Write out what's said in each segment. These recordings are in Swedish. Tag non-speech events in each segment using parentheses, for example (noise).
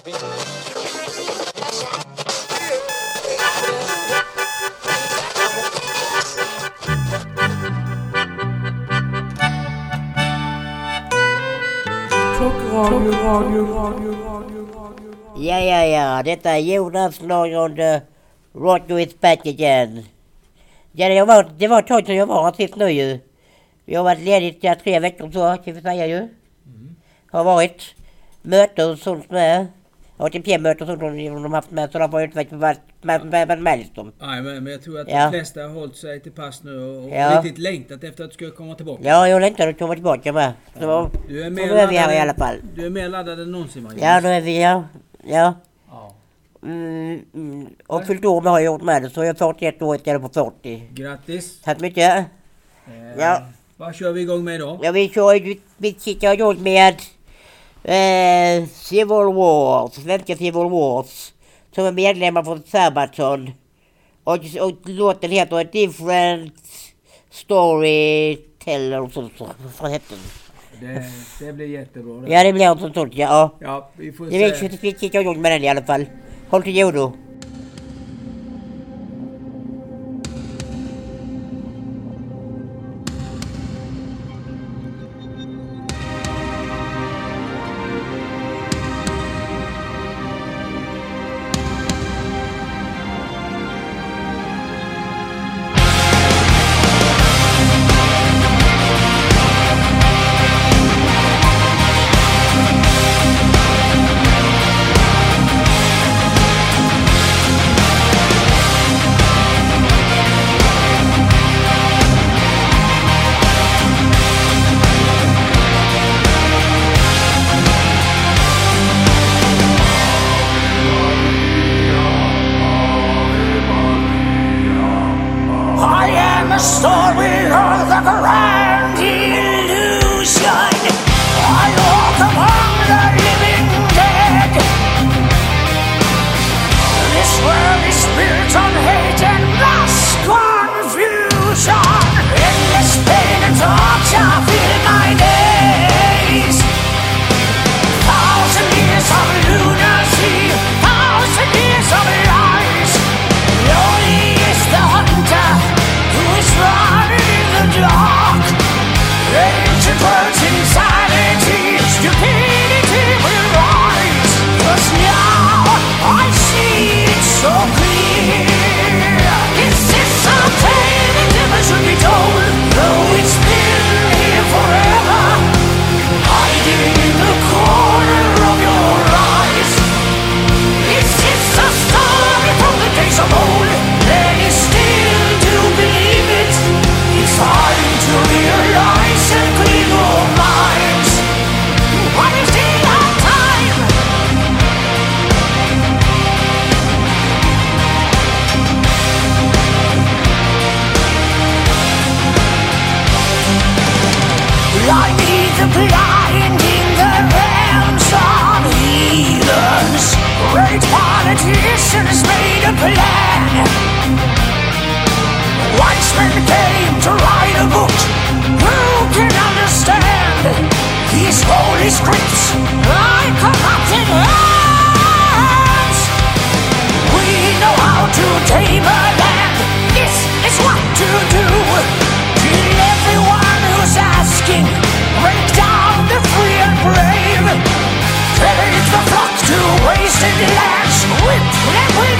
Ja, ja, ja. Detta är Jonas. Uh, Radio is back again. Ja, det var, det var ett tag sedan jag var här sist nu ju. Jag har varit ledig i tre veckor så, kan vi säga ju. Har varit möten och sånt med. ATP-möten och sånt de har haft med. Så de har inte varit med liksom. Nej, men, men jag tror att Ja. de flesta har hållit sig till pass nu och, Ja. riktigt längtat efter att du ska komma tillbaka. Ja, jag längtar att komma tillbaka med. Så, Du är så mer nu är vi här i alla fall. Du är mer laddad än någonsin Magnus. Ja, nu är vi här. Ja. Ja. Mm, mm. Och fyllt år med har jag gjort med det. Så jag är 41 år istället för 40. Grattis! Tack så mycket. Eh, Ja. Vad kör vi igång med idag? Ja, vi kör ju, vi sitter igång med eh, Civil Wars, svenska Civil Wars, som är medlemmar från Sabaton. Och, och låten heter A Different Storyteller och sånt. så. Vad heter den? Det, det blir jättebra. Det. Ja, det blir något sånt, ja. Ja, vi får Det vet se. jag vi sitter igång med den i alla fall. Håll till godo. Every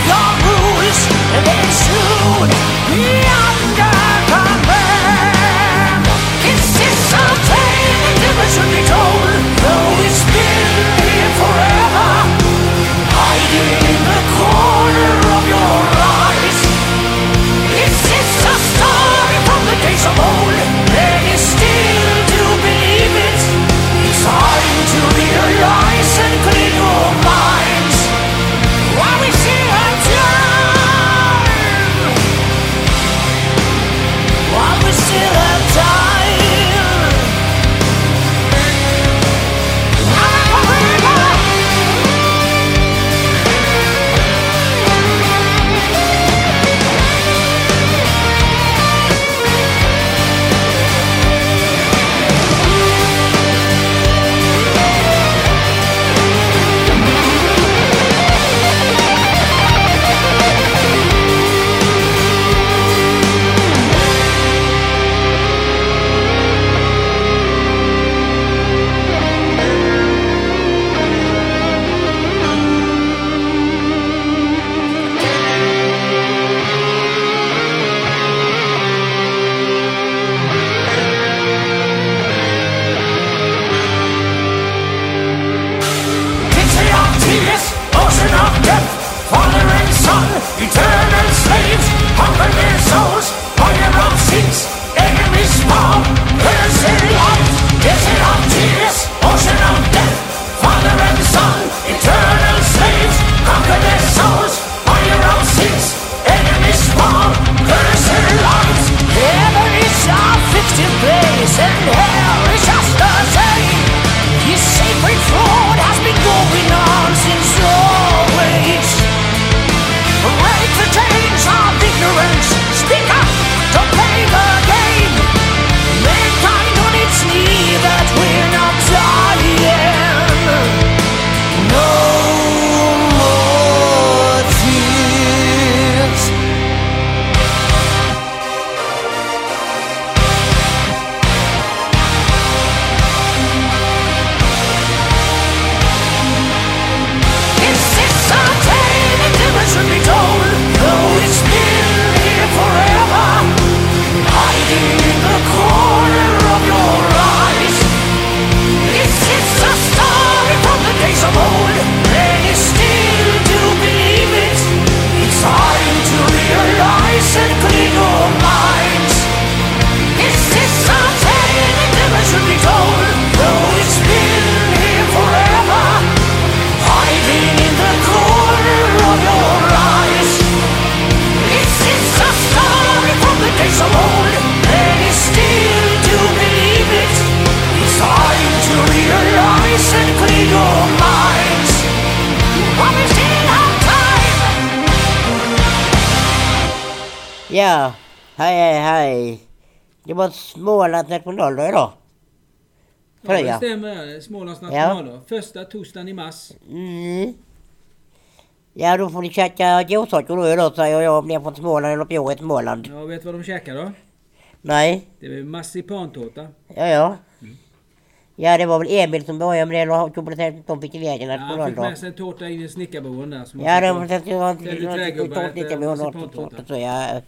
Ja, hej hej hej. Det var Smålands nationaldag idag. Ja, det stämmer. Smålands nationaldag. Första torsdagen i mars. Mm. Ja, då får ni käka godsaker då idag säger jag om ni är från Småland eller bor i Småland. Ja, vet du vad de käkar då? Nej, Det är marsipantårta. ja ja. Ja, det var väl Emil som började med det eller chokladen de fick iväg en Ja, han fick med sig en tårta in i snickarboden där. Ja, det var på. det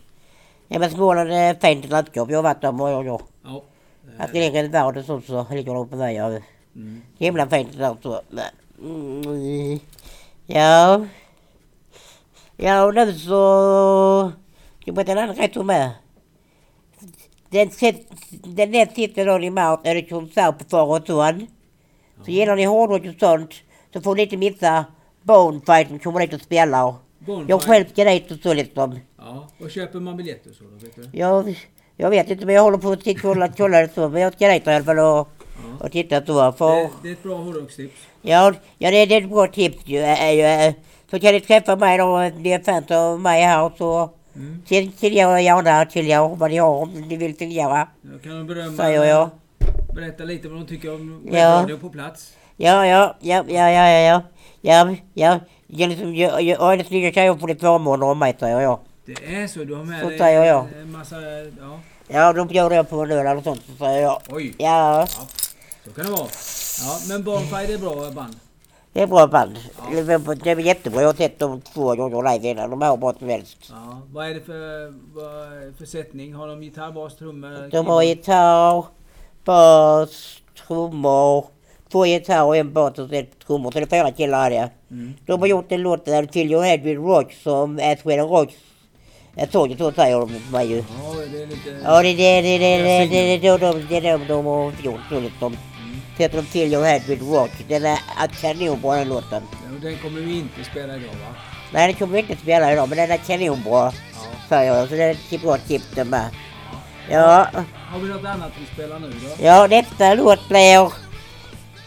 men Småland är ett fint landskap. Jag har varit där många gånger. Ja. Att det ligger i världen så så ligger de på. Ja. Mm. Himla fint där så. Mm. Ja. Ja och nu så... Jag en annan rätt om med. Den, den näst sista dagen i mars är det konsert på Far och Son. Så gillar ni hårdrock och sånt så får ni inte missa Bonefight som kommer dit och spelar. Bonfire. Jag själv ska dit och så liksom. Ja, och köper man biljetter så då, vet du? Jag, jag vet inte men jag håller på att kolla, kolla det så. Men jag ska dit i alla fall och, Ja. och titta så. För, Det, det är ett bra hårdrockstips. ja, ja det, det är ett bra tips ju. Är, så kan ni träffa mig då och bli fans av mig här så Mm. till, till jag gärna till jag vad ni har om ni vill till jag. Jag kan berömma... Säger jag. Berätta lite vad de tycker om Ja. radio på plats. Ja, ja, ja, ja, ja, ja, ja, ja, ja. Jag liksom, jag, jag, jag, det snygga tjejer får lite förmåner om mig säger jag. Det är så? Du har med Så dig säger jag. en massa... Ja. Ja, då bjuder jag på en öl eller sånt så säger jag. Oj, Ja, så kan det vara. Ja, men Bonfire är bra band. det är bra band. Ja. Det är- Det är jättebra. Jag har sett dem två gånger live innan. De hur bra som helst. Ja, vad är det för, vad för sättning? Har de gitarr, bas, trummor? De har gitarr, bas, trummor, två gitarrer och en bas och ett trummor. Så det är fyra killar är det. Mm. De har gjort en låt där Till Your Head With Rock som är Sweden Rocks ett sång, så säger de till mig ju. Ja, det är lite... Ja, det är det, det, det, det, det, det, de, det, de, de har gjort så liksom. Sätter de Till Your Head With Rock. Den är kanonbra den låten. Den kommer vi inte spela idag va? Nej, den kommer vi inte spela idag, men den är kanonbra. Ja. Säger jag, så det är ett bra tips den med. Ja, Har vi något annat vi spelar nu då? ja nästa låt blir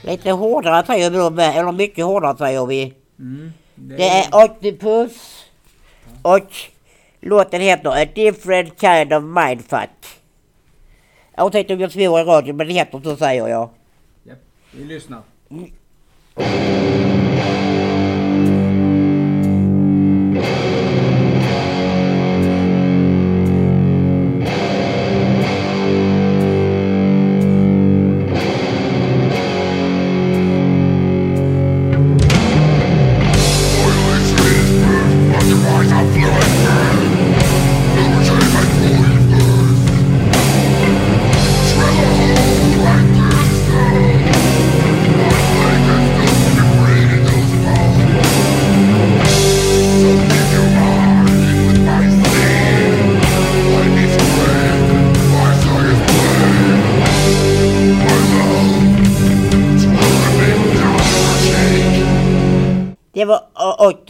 lite hårdare säger vi då med, eller mycket hårdare säger vi. Mm. Det är Octopus och låten heter A Different Kind of Mindfuck. Jag tänkte om jag svor i radio men det heter så säger jag. Japp, vi lyssnar. Det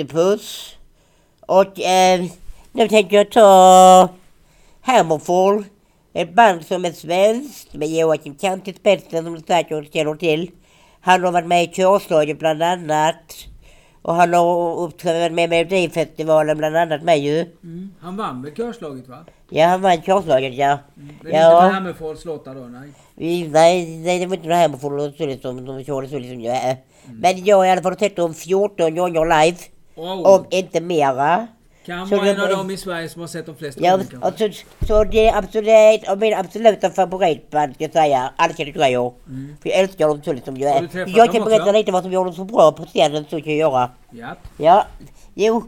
Octopus. Och eh, nu tänker jag ta Hammerfall. Ett band som är svenskt med Joakim Kant i spetsen som du säkert känner till. Han har varit med i Körslaget bland annat. Och han har uppträtt med Melodifestivalen bland annat med ju. Mm. Han vann väl körslaget va? Ja, han vann Körslaget ja. Men inte Ja. med Hammerfalls låtar då? Nej. Vi, nej, nej, det var inte det med Follow så liksom, de körde så liksom. Ja. Men jag har i alla fall sett dem 14 gånger live. Wow. Om inte mera. kan så vara en av dem i Sverige som har sett de flesta Ja, gånger kanske. alltså, så det är absolut, av mina absoluta favoritband ska jag säga. Alla tröjor. Mm. För jag älskar dem så liksom. Jag, jag kan berätta också? lite vad som gjorde dem så bra på scenen. Så kan jag göra. Japp. Ja, jo,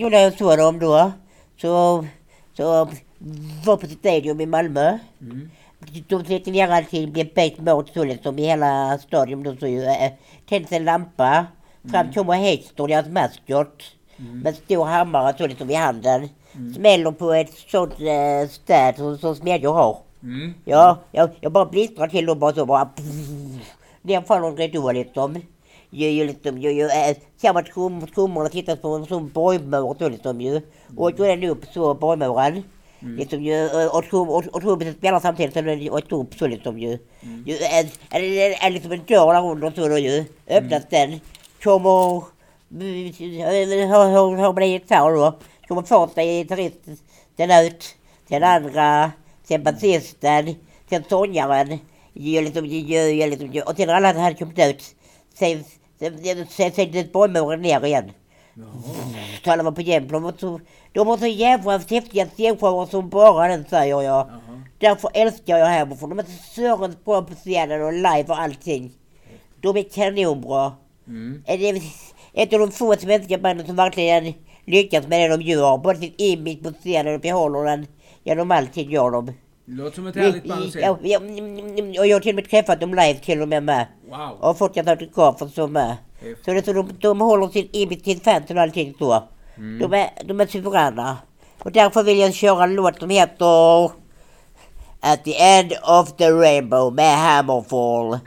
gång när jag såg dem då. Så, så var på Stadium i Malmö. Mm. De ner allting, blir bäst mot så liksom i hela stadion. Då så ju, äh, tänds en lampa. Fram kommer Hector, deras maskot. Med stor hammare så liksom i handen. Smäller på ett sånt äh, städ som, som smedjor har. Mm. Ja, jag, jag bara blixtrar till och bara så bara... Ner faller rätt liksom. Ju, ju, liksom, ju, ju, äh, ser man trum, trummorna tittar på en sån borgmur så liksom ju. Och då är den upp så borgmuren. Liksom ju, och, och, trum- och, och trummisen spelar samtidigt som den ett upp så liksom ju. ju är, är, är, är liksom en dörr där under så då ju. Öppnas den. Kommer... Har, har, har man en gitarr då. Kommer första gitarrist sen ut, sen andra, sen basisten, sen sångaren, ju liksom, ju, ju, liksom, och sen alla hade kommit ut, sen, sen, sen, sen, sen det bollmuren ner igen. Alla var på Jämtland. De var så, jävla häftiga scenshower som bara den säger jag. Därför älskar jag Hammerfall. De är så sörens bra på scenen och live och allting. De är kanonbra. Mm. Det är ett av de få svenska banden som verkligen lyckas med det de gör. Både sitt image på scenen och behåller den genom allting gör de. Låter som ett härligt band att se. Ja, ja, och jag har till och med träffat dem live till och med med. Wow. Och fått ett autografer som med. Häftigt. Så det är så de, de håller sin image till fansen och allting så. Mm. De är, de är suveräna. Och därför vill jag köra en låt som heter At the end of the rainbow med Hammerfall.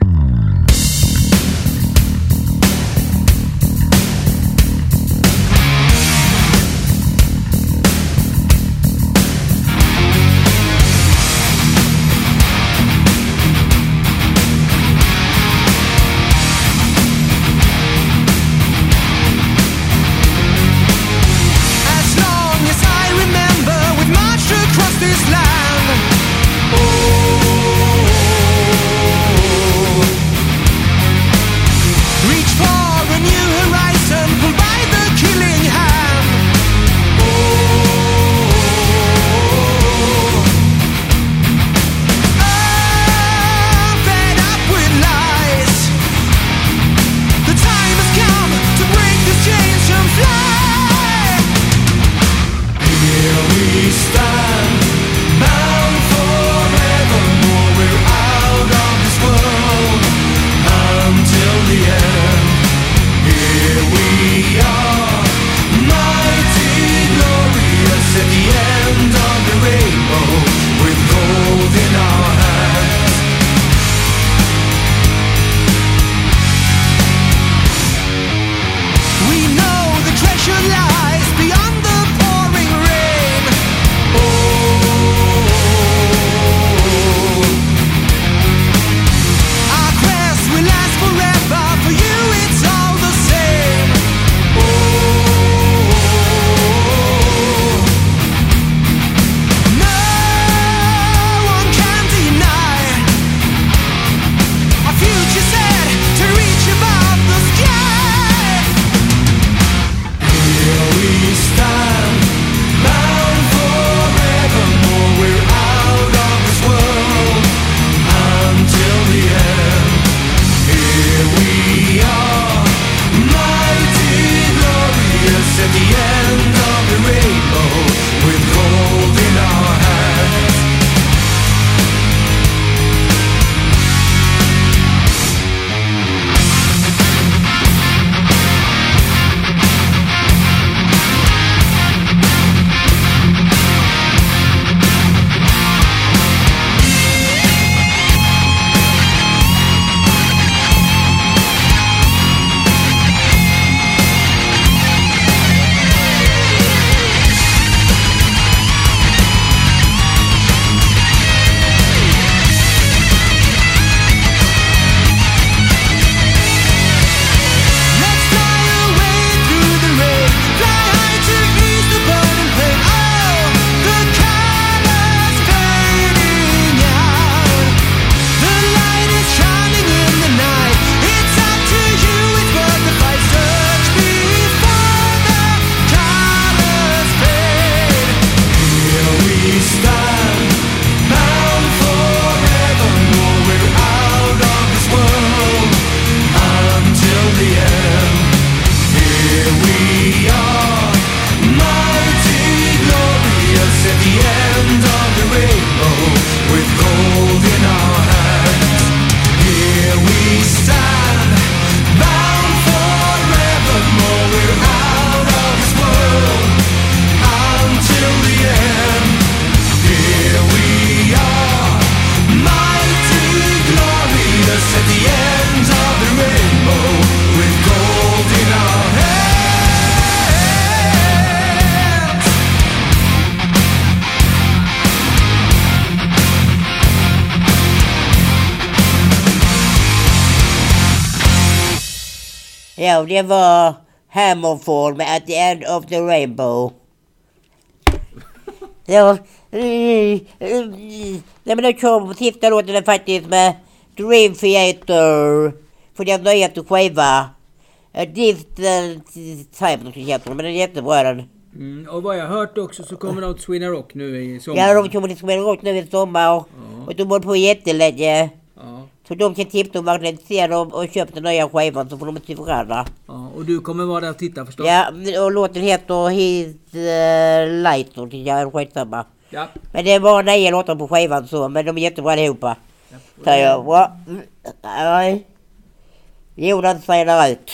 Ja, det var Hammerfall med At the end of the rainbow. (laughs) Ja. mm, mm, Nej men då kom sista låten faktiskt med Dream Theater. För deras nyaste skiva. Distant Time heter den, men den är jättebra den. Mm, och vad jag hört också så kommer de till Sweden Rock nu i sommar. Ja, de kommer till Sweden Rock nu i sommar. Och, och de håller på jättelänge. Ja, Så de kan tipsa om att se dem och köpa den nya skivan så får de se varandra. ja, och du kommer vara där och titta förstås? Ja, och låten heter His uh, Light någonting, ja skitsamma. Ja. Men det är bara nio låtar på skivan så, men de är jättebra allihopa. Säger jag. Mm. Jonas säger ut.